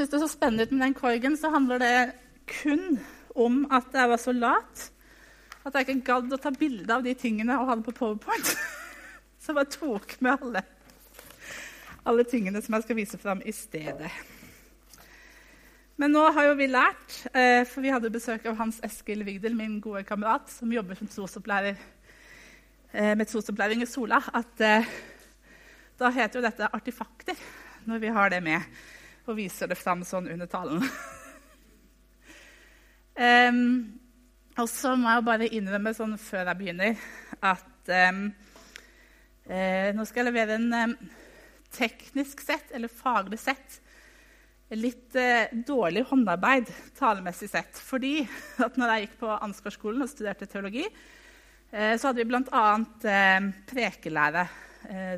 syntes det så spennende ut med den korgen, så handler det kun om at jeg var så lat at jeg ikke gadd å ta bilde av de tingene og ha det på powerpoint. Så jeg bare tok med alle, alle tingene som jeg skal vise fram i stedet. Men nå har jo vi lært, eh, for vi hadde besøk av Hans Eskil Vigdel, min gode kamerat, som jobber som trosopplærer eh, med trosopplæring i Sola, at eh, da heter jo dette artifakter når vi har det med og viser det fram sånn under talen. um, og så må jeg bare innrømme sånn før jeg begynner, at um, eh, nå skal jeg levere en um, teknisk sett, eller faglig sett, litt eh, dårlig håndarbeid talemessig sett. Fordi at når jeg gikk på Ansgarskolen og studerte teologi, eh, så hadde vi bl.a. Eh, prekelære,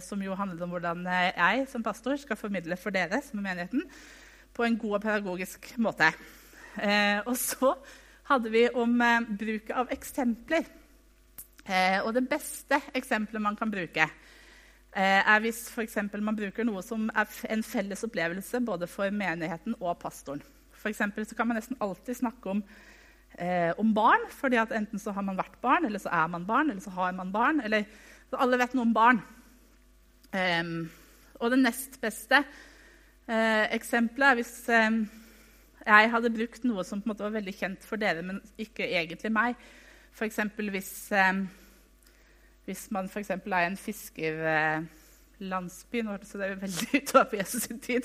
som jo handlet om hvordan eh, jeg som pastor skal formidle for dere som er menigheten, på en god og pedagogisk måte. Eh, og så hadde vi om eh, bruk av eksempler. og det beste eksempelet man kan bruke, Eh, er hvis for man bruker noe som er en felles opplevelse både for menigheten og pastoren. For så kan man nesten alltid snakke om, eh, om barn. fordi Enten så har man vært barn, eller så er man barn, eller så har man barn. eller Alle vet noe om barn. Og det nest beste eh, eksempelet er hvis jeg hadde brukt noe som var veldig kjent for dere, men ikke egentlig meg. F.eks. hvis hvis man for er en fiskerlandsby Nå hørtes det veldig ut til å være på Jesus sin tid.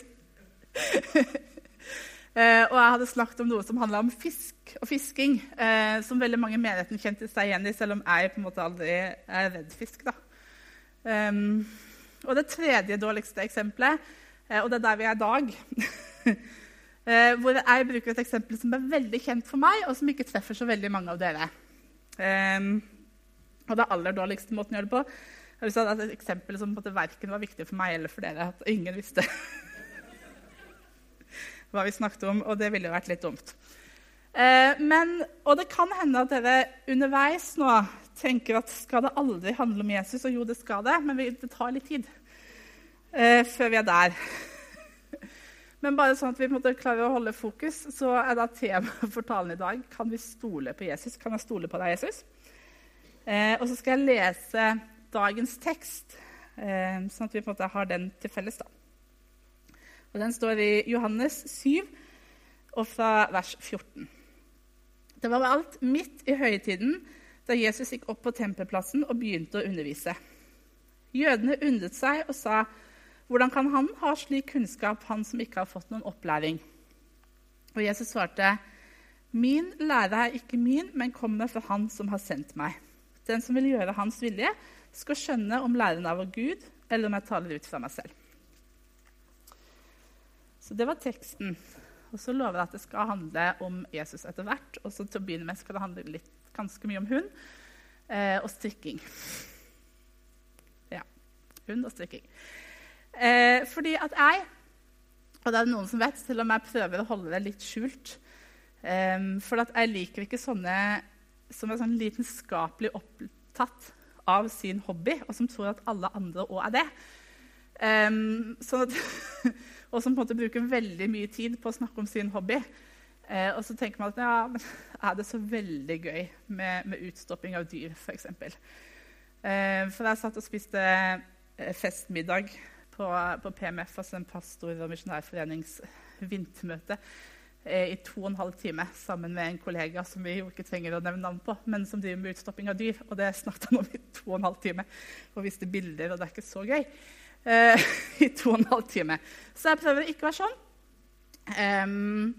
Uh, og jeg hadde snakket om noe som handla om fisk og fisking, uh, som veldig mange i menigheten kjente seg igjen i, selv om jeg på en måte aldri er redd fisk. da. Um, og det tredje dårligste eksempelet, eh, og det er der vi er i dag eh, Hvor jeg bruker et eksempel som er veldig kjent for meg, og som ikke treffer så veldig mange av dere. Um, og det aller dårligste måten å gjøre det på jeg vil si et eksempel som verken var viktig for meg eller for dere. At ingen visste hva vi snakket om, og det ville jo vært litt dumt. Eh, men, og det kan hende at dere underveis nå tenker at skal det aldri handle om Jesus? Og jo, det skal det, men det tar litt tid eh, før vi er der. Men bare sånn at vi måtte klare å holde fokus, så er da temaet for talen i dag kan vi stole på Jesus. Kan jeg stole på deg, Jesus? Eh, og så skal jeg lese dagens tekst, eh, sånn at vi på en måte har den til felles. da. Og Den står i Johannes 7, og fra vers 14. Det var alt midt i høytiden da Jesus gikk opp på tempelplassen og begynte å undervise. Jødene undret seg og sa, 'Hvordan kan han ha slik kunnskap, han som ikke har fått noen opplæring?' Og Jesus svarte, 'Min lære er ikke min, men kommer fra Han som har sendt meg.' Den som vil gjøre hans vilje, skal skjønne om læren er vår Gud, eller om jeg taler ut fra meg selv. Så det var teksten. Og så lover jeg at det skal handle om Jesus etter hvert. Og så til å begynne med skal det handle litt, ganske mye om hund eh, og strikking. Ja. Hund og strikking. Eh, fordi at jeg, og det er det noen som vet, selv om jeg prøver å holde det litt skjult eh, For at jeg liker ikke sånne som er sånn lidenskapelig opptatt av sin hobby, og som tror at alle andre òg er det. Um, sånn at, og som på en måte bruker veldig mye tid på å snakke om sin hobby. Eh, og så tenker man at ja, er det så veldig gøy med, med utstopping av dyr, f.eks. Uh, for jeg satt og spiste eh, festmiddag på, på PMF, altså en pastor- og misjonærforenings vintermøte. Eh, i to og en halv time sammen med en kollega som vi jo ikke trenger å nevne navn på, men som driver med utstopping av dyr. Og det snakket han om i to og en halv time og viste bilder, og det er ikke så gøy. Uh, I to og en halv time. Så jeg prøver ikke å være sånn. Um,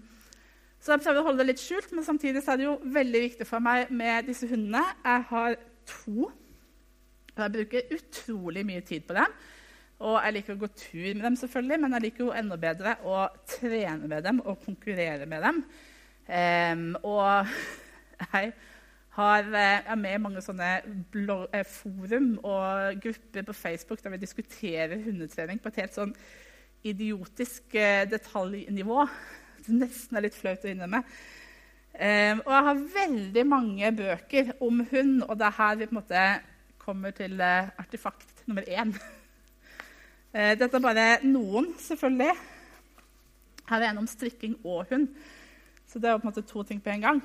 så jeg prøver å holde det litt skjult, men samtidig er det jo veldig viktig for meg med disse hundene. Jeg har to, og jeg bruker utrolig mye tid på dem. Og jeg liker å gå tur med dem, selvfølgelig, men jeg liker jo enda bedre å trene med dem og konkurrere med dem. Um, og jeg har, eh, er med i mange sånne eh, forum og grupper på Facebook der vi diskuterer hundetrening på et helt sånn idiotisk eh, detaljnivå. Det nesten er litt flaut å innrømme. Og jeg har veldig mange bøker om hund, og det er her vi på en måte kommer til artefakt nummer én. Dette er bare noen, selvfølgelig. Her er en om strikking og hund. Så det er på en måte to ting på en gang.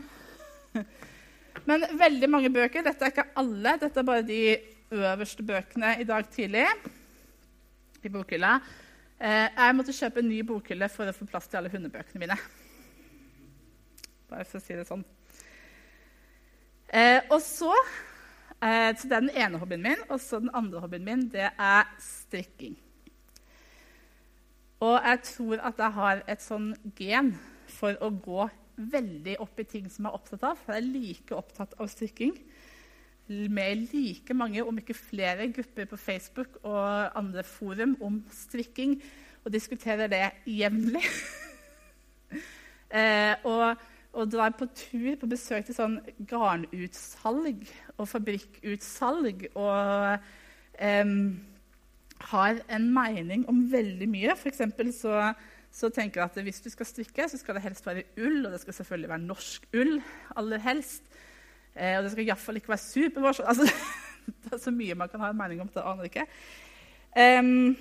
Men veldig mange bøker. Dette er ikke alle, dette er bare de øverste bøkene i dag tidlig i bokhylla. Eh, jeg måtte kjøpe en ny bokhylle for å få plass til alle hundebøkene mine. Bare for å si det sånn. Eh, og så, eh, så Det er den ene hobbyen min. Og så den andre hobbyen min det er strikking. Og jeg tror at jeg har et sånn gen for å gå veldig opp i ting som jeg er opptatt av. Jeg er like opptatt av strikking med like mange, om ikke flere, grupper på Facebook og andre forum om strikking og diskuterer det jevnlig. eh, og, og, drar på tur på besøk til sånn garnutsalg og fabrikkutsalg og eh, har en mening om veldig mye. For så, så tenker jeg at hvis du skal strikke, så skal det helst være ull, og det skal selvfølgelig være norsk ull aller helst. Eh, og det skal iallfall ikke være supervårs. Altså, det er så mye man kan ha en mening om. det aner ikke. Um,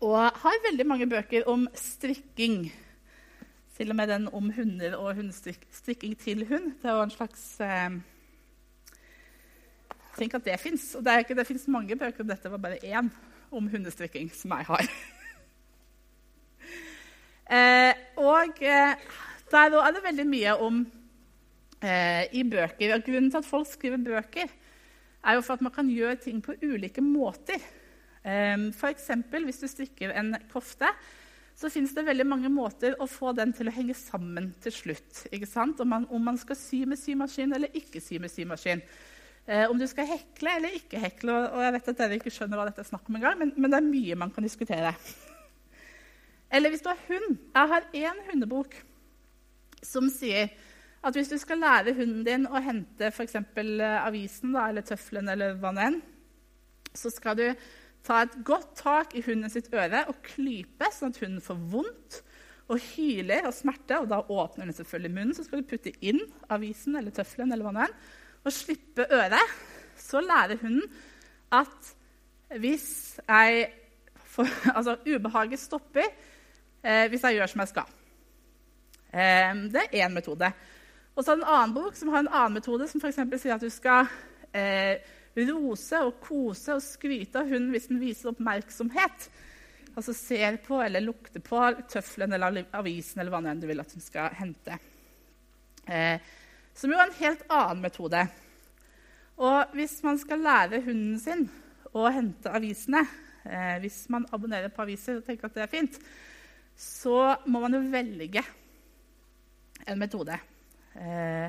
og har veldig mange bøker om strikking. Til og med den om hunder og hundestrikking til hund. Det er jo en slags eh, Tenk at det fins. Og det, det fins mange bøker om dette. det var bare én om hundestrikking som jeg har. eh, og eh, der er det veldig mye om eh, i bøker. Og grunnen til at folk skriver bøker, er jo for at man kan gjøre ting på ulike måter. Eh, F.eks. hvis du strikker en kofte, så fins det veldig mange måter å få den til å henge sammen til slutt. Om man, om, man, skal sy med symaskin eller ikke sy med symaskin. Eh, om du skal hekle eller ikke hekle. Og, jeg vet at dere ikke skjønner hva dette er snakk om engang, men, men det er mye man kan diskutere. Eller hvis du har hund. Jeg har én hundebok som sier at hvis du skal lære hunden din å hente f.eks. Eh, avisen da, eller tøffelen, eller hva det enn, så skal du ta et godt tak i hunden sitt øre og klype, sånn at hunden får vondt og hyler av smerte. og Da åpner den selvfølgelig munnen. Så skal du putte inn avisen eller tøffelen eller hva det er, og slippe øret. Så lærer hunden at hvis jeg får, Altså, ubehaget stopper eh, hvis jeg gjør som jeg skal. Eh, det er én metode. Og så er det en annen bok som har en annen metode, som f.eks. sier at du skal eh, rose og kose og skryte av hunden hvis den viser oppmerksomhet. Altså ser på eller lukter på tøffelen eller avisen eller hva enn du vil at den skal hente. Eh, som jo er en helt annen metode. Og hvis man skal lære hunden sin å hente avisene, eh, hvis man abonnerer på aviser og tenker at det er fint, så må man jo velge en metode. Eh,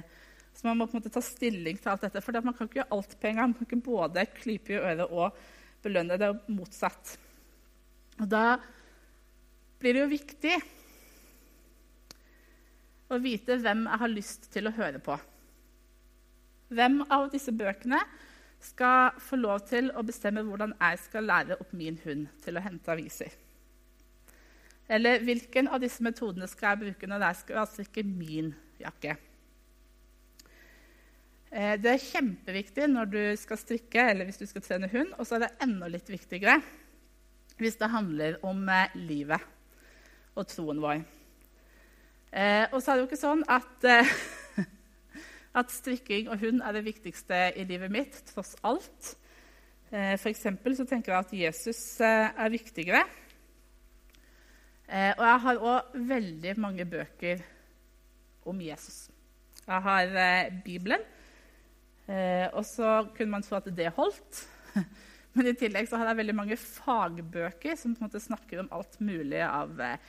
så man må på en måte ta stilling til alt dette. For man kan ikke gjøre alt på en gang. Man kan ikke både klype i øret og belønne. Det motsatt. Og da blir det jo viktig å vite hvem jeg har lyst til å høre på. Hvem av disse bøkene skal få lov til å bestemme hvordan jeg skal lære opp min hund til å hente aviser? Eller hvilken av disse metodene skal jeg bruke når jeg skal strikke min jakke? Eh, det er kjempeviktig når du skal strikke eller hvis du skal trene hund. Og så er det enda litt viktigere hvis det handler om eh, livet og troen vår. Eh, og så er det jo ikke sånn at, at strikking og hund er det viktigste i livet mitt, tross alt. For så tenker jeg at Jesus er viktigere. Og jeg har òg veldig mange bøker om Jesus. Jeg har Bibelen. Eh, og så kunne man tro at det holdt. Men i tillegg så har jeg veldig mange fagbøker som på en måte snakker om alt mulig av eh,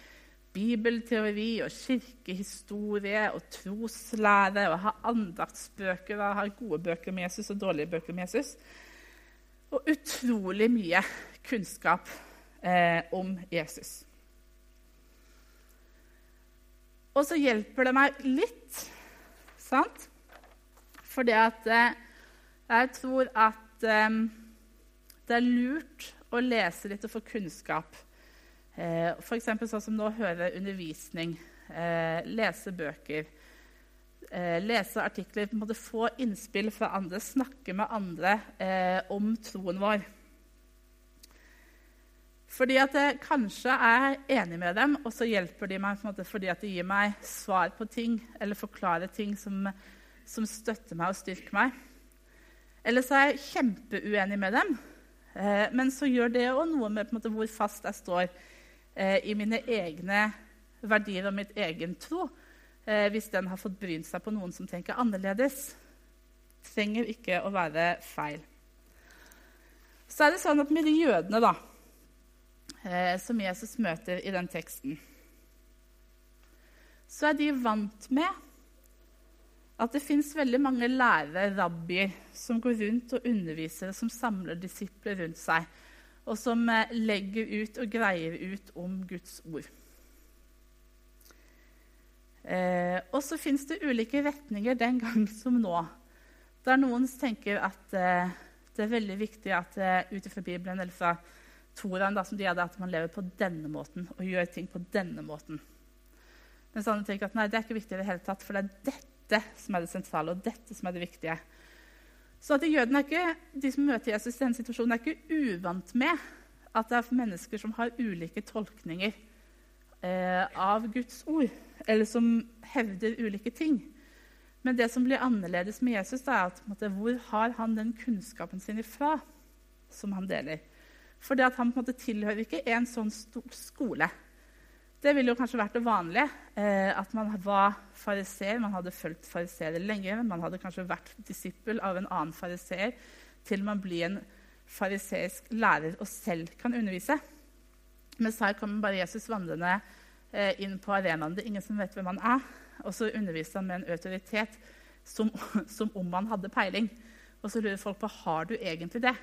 bibelteori og kirkehistorie og troslære. Og jeg har andaktsbøker, og jeg har gode bøker om Jesus og dårlige bøker om Jesus. Og utrolig mye kunnskap eh, om Jesus. Og så hjelper det meg litt, sant? Fordi at eh, jeg tror at eh, det er lurt å lese litt og få kunnskap. Eh, F.eks. sånn som nå høre undervisning, lese bøker, lese artikler, få innspill fra andre, snakke med andre om troen vår. Fordi at jeg kanskje er enig med dem, og så hjelper de meg måte, fordi at de gir meg svar på ting eller forklarer ting som, som støtter meg og styrker meg. Eller så er jeg kjempeuenig med dem, eh, men så gjør det òg noe med måte, hvor fast jeg står eh, i mine egne verdier og mitt egen tro. Eh, hvis den har fått brynt seg på noen som tenker annerledes. Trenger ikke å være feil. Så er det sånn at med de jødene, da som Jesus møter i den teksten, så er de vant med at det fins veldig mange lærere, rabbier, som går rundt og underviser, som samler disipler rundt seg, og som eh, legger ut og greier ut om Guds ord. Eh, og så fins det ulike retninger den gang som nå, der noen tenker at eh, det er veldig viktig at eh, ut fra Bibelen eller fra Toraen da, som de hadde, at man lever på denne måten og gjør ting på denne måten. Mens andre tenker at nei, det er ikke viktig i det hele tatt, for det er dette som er det sentrale, og dette som er det viktige. Så at jødene er ikke, de som møter Jesus i denne situasjonen, er ikke uvant med at det er mennesker som har ulike tolkninger eh, av Guds ord, eller som hevder ulike ting. Men det som blir annerledes med Jesus, er at måte, hvor har han den kunnskapen sin ifra som han deler? Fordi at han på en måte tilhører ikke en sånn skole. Det ville jo kanskje vært det vanlige. Eh, at man var fariseer, man hadde fulgt fariseere lenge. Man hadde kanskje vært disippel av en annen fariseer til man blir en fariseisk lærer og selv kan undervise. Mens her kommer bare Jesus vandrende eh, inn på arenaen. Det er ingen som vet hvem han er. Og så underviser han med en autoritet som, som om han hadde peiling. Og så lurer folk på har du egentlig det.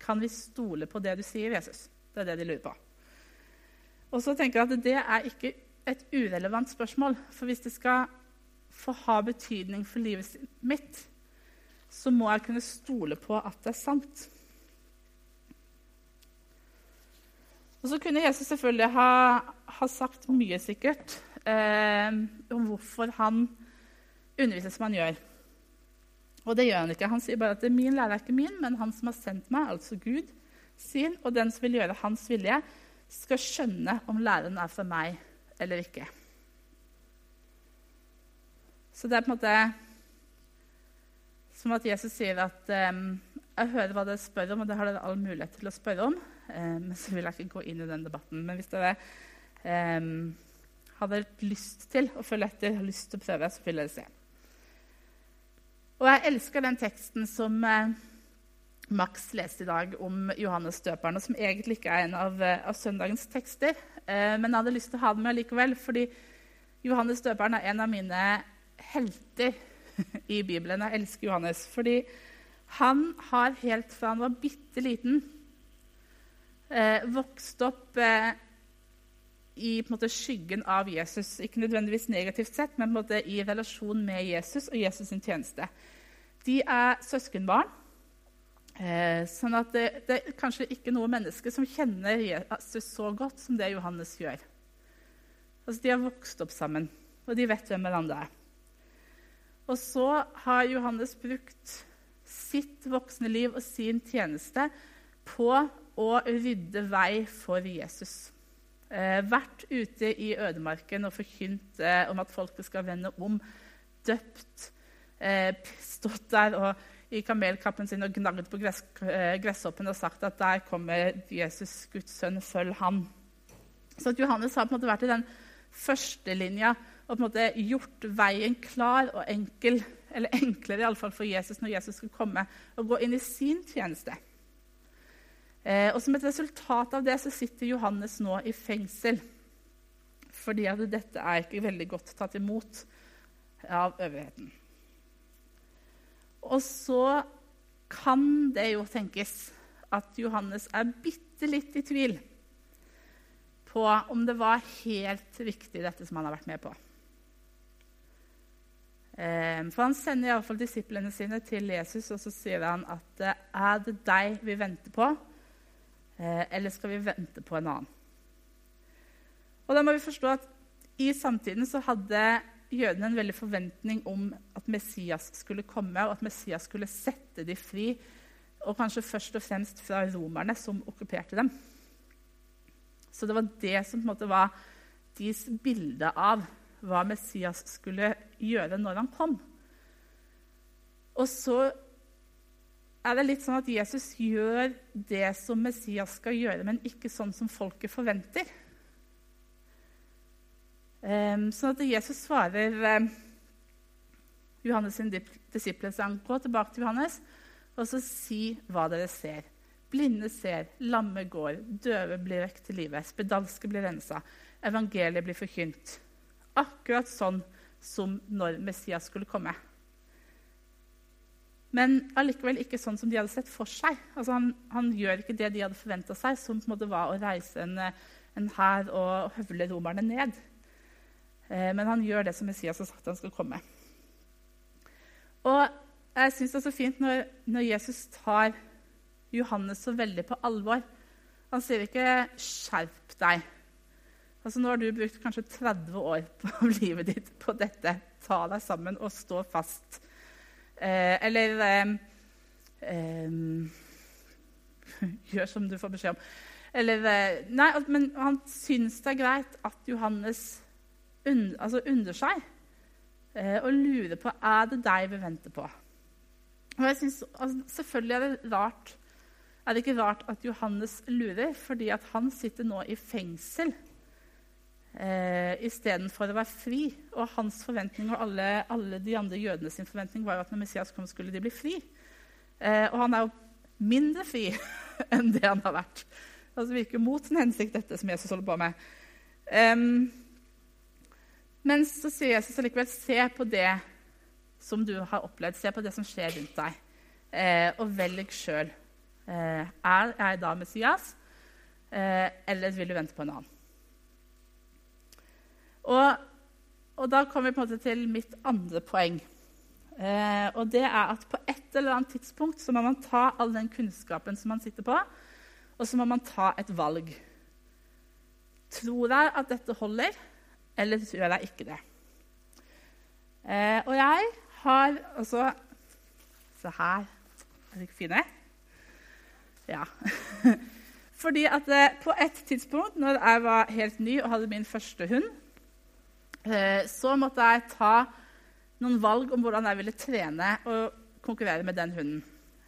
Kan vi stole på det du sier, Jesus? Det er det de lurer på. Og så tenker jeg at Det er ikke et urelevant spørsmål. For hvis det skal få ha betydning for livet mitt, så må jeg kunne stole på at det er sant. Og så kunne Jesus selvfølgelig ha, ha sagt mye sikkert eh, om hvorfor han underviser som han gjør. Og det gjør han ikke. Han sier bare at min lære er ikke min, men han som har sendt meg, altså Gud, sin, og den som vil gjøre hans vilje, skal skjønne om læren er fra meg eller ikke. Så det er på en måte som at Jesus sier at um, jeg hører hva dere spør om, og det har dere all mulighet til å spørre om. Um, men så vil jeg ikke gå inn i den debatten. Men hvis dere um, hadde lyst til å følge etter, har lyst til å prøve, så vil dere se. Og jeg elsker den teksten som eh, Max leste i dag om Johannes døperen, som egentlig ikke er en av, eh, av søndagens tekster. Eh, men jeg hadde lyst til å ha den med likevel, fordi Johannes døperen er en av mine helter i Bibelen. Jeg elsker Johannes fordi han har helt fra han var bitte liten, vokst opp i måte, skyggen av Jesus. Ikke nødvendigvis negativt sett, men måte, i relasjon med Jesus og Jesus' sin tjeneste. De er søskenbarn. Eh, sånn at det, det, er kanskje ikke noe menneske som kjenner Jesus så godt som det Johannes gjør. Altså, de har vokst opp sammen, og de vet hvem hverandre er. Og så har Johannes brukt sitt voksne liv og sin tjeneste på å rydde vei for Jesus vært ute i ødemarken og forkynt eh, om at folket skal vende om, døpt, eh, stått der og i kamelkappen sin og gnagd på gress, eh, gresshoppen og sagt at der kommer Jesus, Guds sønn, følg han. Så at Johannes har på en måte vært i den førstelinja og på en måte gjort veien klar og enkel, eller enklere iallfall for Jesus når Jesus skulle komme og gå inn i sin tjeneste. Eh, og Som et resultat av det så sitter Johannes nå i fengsel. Fordi at dette er ikke veldig godt tatt imot av øvrigheten. Og så kan det jo tenkes at Johannes er bitte litt i tvil på om det var helt riktig, dette som han har vært med på. Eh, for Han sender iallfall disiplene sine til Jesus, og så sier han at er det deg vi venter på? Eh, eller skal vi vente på en annen? Og da må vi forstå at I samtiden så hadde jødene en veldig forventning om at Messias skulle komme, og at Messias skulle sette dem fri, og kanskje først og fremst fra romerne, som okkuperte dem. Så det var det som på en måte var deres bilde av hva Messias skulle gjøre når han kom. Og så er det litt sånn at Jesus gjør det som Messias skal gjøre, men ikke sånn som folket forventer. Um, sånn at Jesus svarer um, Johannes' sin disipler sang, gå tilbake til Johannes og så si hva dere ser. Blinde ser, lamme går, døve blir vekk til live, spedalske blir rensa, evangeliet blir forkynt. Akkurat sånn som når Messias skulle komme. Men allikevel ikke sånn som de hadde sett for seg. Altså han, han, gjør ikke det de hadde forventa seg, som på en måte var å reise en, en hær og høvle romerne ned. Eh, men han gjør det som Messias har sagt han skal komme. Og jeg syns det er så fint når, når, Jesus tar Johannes så veldig på alvor. Han sier ikke 'skjerp deg'. Altså, nå har du brukt kanskje 30 år på livet ditt på dette. Ta deg sammen og stå fast. Eh, eller eh, eh, Gjør som du får beskjed om. Eller, eh, nei, men han syns det er greit at Johannes und, altså under seg og lurer på er det deg vi venter på. Og jeg synes, altså, Selvfølgelig er det rart er det ikke rart at Johannes lurer, fordi han sitter nå i fengsel eh, istedenfor å være fri. Og hans forventning og alle, alle de andre jødene sin forventning var at når Messias kom, skulle de bli fri. Eh, og han er jo mindre fri enn det han har vært. Altså Det virker mot sin hensikt, dette som Jesus holder på med. Um, men så sier Jesus allikevel se på det som du har opplevd. Se på det som skjer rundt deg, eh, og velg sjøl. Eh, er jeg da Messias, eh, eller vil du vente på en annen? Og, og, da kommer vi på en måte til mitt andre poeng. Eh, og det er at på et eller annet tidspunkt så må man ta all den kunnskapen som man sitter på, og så må man ta et valg. Tror jeg at dette holder, eller tror jeg ikke det? Eh, og jeg har altså Se her. Er de ikke fine? Ja. Fordi at eh, på et tidspunkt når jeg var helt ny og hadde min første hund, så måtte jeg ta noen valg om hvordan jeg ville trene og konkurrere med den hunden.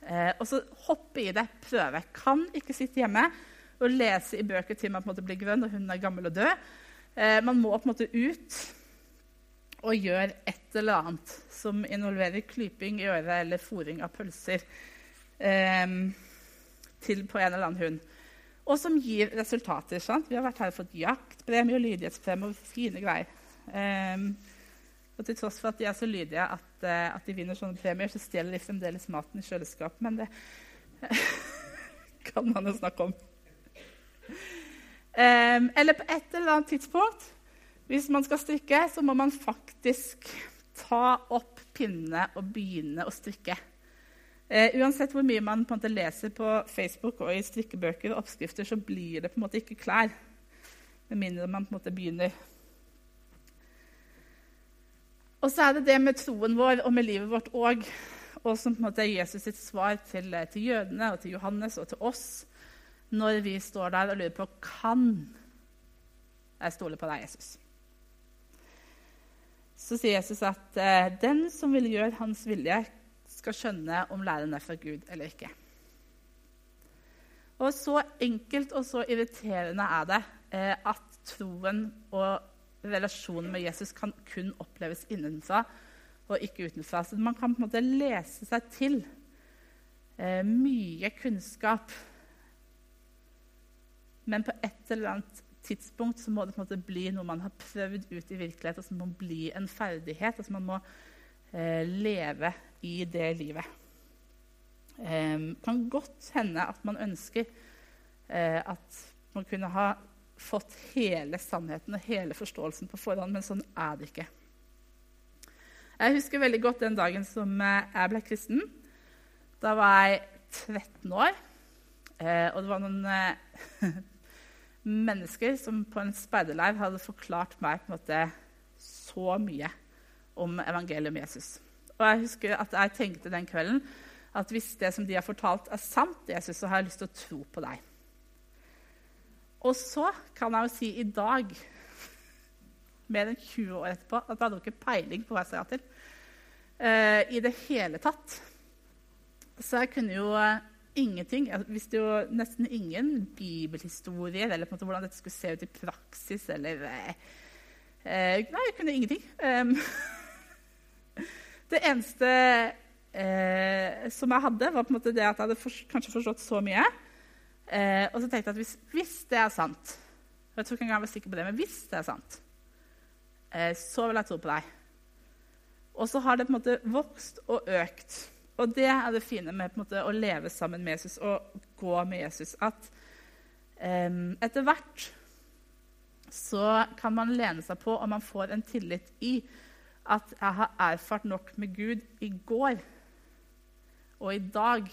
Eh, og så hoppe i det, prøve. Kan ikke sitte hjemme og lese i bøker til man på en måte blir grønn og hunden er gammel og død. Eh, man må på en måte ut og gjøre et eller annet som involverer klyping i øret eller fòring av pølser til på en eller annen hund. Og som gir resultater. Sant? Vi har vært her og fått jaktpremie og lydighetspremie og fine greier. Um, og til tross for at de er så lydige at, uh, at de vinner sånne premier, så stjeler de fremdeles maten i kjøleskapet. Men det kan man jo snakke om. Um, eller på et eller annet tidspunkt, hvis man skal strikke, så må man faktisk ta opp pinnene og begynne å strikke. Eh, uansett hvor mye man på en måte leser på Facebook og i strikkebøker og oppskrifter, så blir det på en måte ikke klær. Med mindre man på en måte begynner og så er det det med troen vår og med livet vårt òg. Og som på en måte er Jesus sitt svar til, til, jødene og til Johannes og til oss når vi står der og lurer på kan jeg stole på deg, Jesus. Så sier Jesus at eh, den som vil gjøre hans vilje, skal skjønne om læren er fra Gud eller ikke. Og så enkelt og så irriterende er det eh, at troen og relasjonen med Jesus kan kun oppleves innenfra og ikke utenfra. Så man kan på en måte lese seg til eh, mye kunnskap. Men på et eller annet tidspunkt så må det på en måte bli noe man har prøvd ut i virkeligheten, som må bli en ferdighet. altså Man må eh, leve i det livet. Det eh, kan godt hende at man ønsker eh, at man kunne ha fått hele sannheten og hele forståelsen på forhånd, men sånn er det ikke. Jeg husker veldig godt den dagen som eh, jeg ble kristen. Da var jeg 13 år, eh, og det var noen eh, mennesker som på en speiderleir hadde forklart meg på en måte så mye om evangeliet om Jesus. Og jeg husker at jeg tenkte den kvelden at hvis det som de har fortalt, er sant, Jesus, så har jeg lyst til å tro på deg. Og så kan jeg jo si i dag, mer enn 20 år etterpå, at jeg hadde jo ikke peiling på hva jeg sa ja til. Uh, I det hele tatt. Så jeg kunne jo uh, ingenting. Jeg visste jo nesten ingen bibelhistorier eller på en måte hvordan dette skulle se ut i praksis. eller... Uh, nei, jeg kunne ingenting. Um, det eneste som jeg hadde, var på en måte det at jeg hadde for, kanskje forstått så mye. Og så tenkte jeg at hvis, hvis det er sant og Jeg tror ikke engang jeg var sikker på det, men hvis det er sant, så vil jeg tro på deg. Og så har det på en måte vokst og økt. Og det er det fine med måte, å leve sammen med Jesus og gå med Jesus. At eh, etter hvert så kan man lene seg på, og man får en tillit i, at jeg har erfart nok med Gud i går og i dag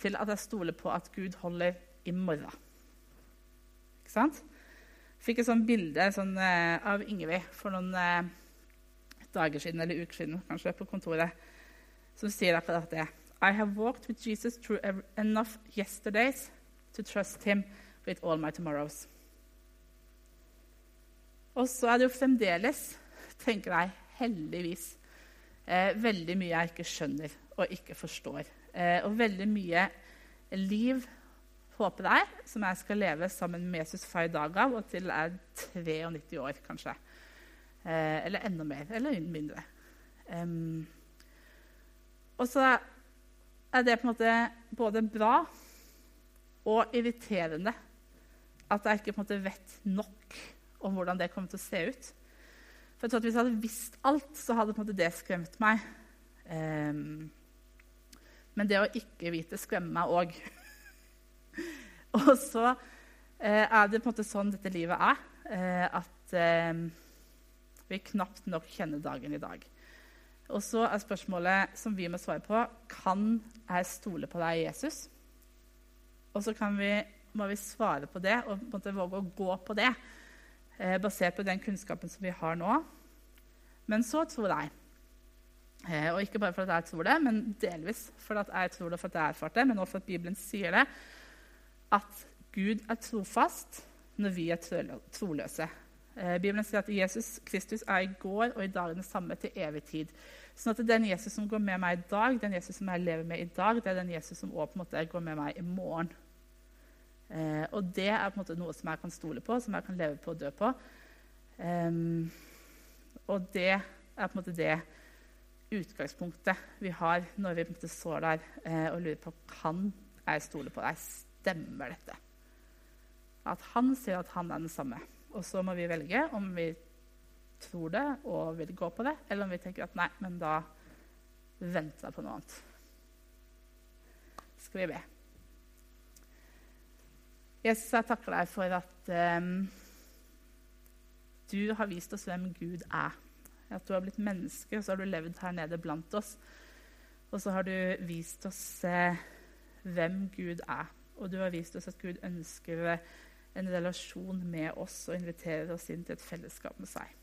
til at jeg stoler på at Gud holder i morgen. Ikke sant? Fikk et sånt bilde sånn, uh, av Ingvild for noen eh, dager siden, eller uker siden kanskje, på kontoret, som sier akkurat det. I have walked with Jesus through enough yesterdays to trust him with all my tomorrows. Og så er det jo fremdeles, tenker jeg, heldigvis, eh, veldig mye jeg ikke skjønner og ikke forstår. Eh, og veldig mye liv, håper jeg, som jeg skal leve sammen med Jesus far i dag av og til jeg er 93 år, kanskje. Eh, eller enda mer. Eller mindre. Um, og så er det på en måte både bra og irriterende at jeg ikke på en måte vet nok om hvordan det kommer til å se ut. For jeg tror at Hvis jeg hadde visst alt, så hadde på en måte det skremt meg. Um, men det å ikke vite skremmer meg òg. og så uh, er det på en måte sånn dette livet er. Uh, at uh, vi knapt nok kjenner dagen i dag. Og så er spørsmålet som vi må svare på, kan jeg stole på deg, Jesus? Og så vi, må vi svare på det og på våge å gå på det, eh, basert på den kunnskapen som vi har nå. Men så tror jeg, eh, og ikke bare fordi jeg tror det, men delvis fordi jeg tror det og fordi jeg erfarte erfart det, men også fordi Bibelen sier det, at Gud er trofast når vi er troløse. Eh, Bibelen sier at Jesus Kristus er i går og i dag den samme til evig tid. Sånn at Den Jesus som går med meg i dag, den Jesus som jeg lever med i dag, det er den Jesus som også på en måte går med meg i morgen. Eh, og det er på en måte noe som jeg kan stole på, som jeg kan leve på og dø på. Um, og det er på en måte det utgangspunktet vi har når vi på en måte står der eh, og lurer på kan jeg stole på deg. Stemmer dette? At han sier at han er den samme. Og så må vi velge om vi tror det og vil gå på det, eller om vi tenker at nei, men da venter jeg på noe annet. Skal vi be. Jesus, jeg takker deg for at um, du har vist oss hvem Gud er. At du har blitt menneske, og så har du levd her nede blant oss. Og så har du vist oss uh, hvem Gud er. Og du har vist oss at Gud ønsker en relasjon med oss og inviterer oss inn til et fellesskap med seg.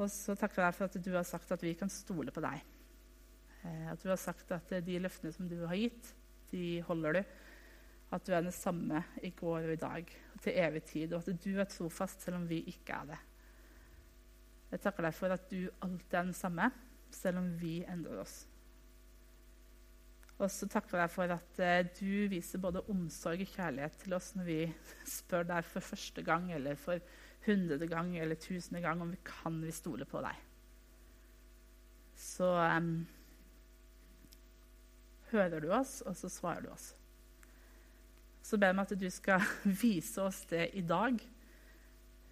Og så takker jeg deg for at du har sagt at vi kan stole på deg. Eh, at du har sagt at de løftene som du har gitt, de holder du. At du er den samme i går og i dag og til evig tid. Og at du er trofast selv om vi ikke er det. Jeg takker deg for at du alltid er den samme, selv om vi endrer oss. Og så takker jeg for at eh, du viser både omsorg og kjærlighet til oss når vi spør deg for første gang eller for hundrede gang eller tusende gang om vi kan vi stole på deg. Så um, hører du oss, og så svarer du oss. Så ber jeg meg at du skal vise oss det i dag.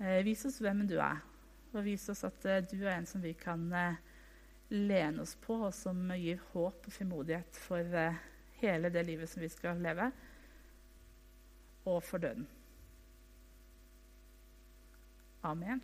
Eh, vise oss hvem du er, og vis oss at eh, du er en som vi kan eh, lene oss på, og som gir håp og frimodighet for uh, hele det livet som vi skal leve, og for døden. Amen.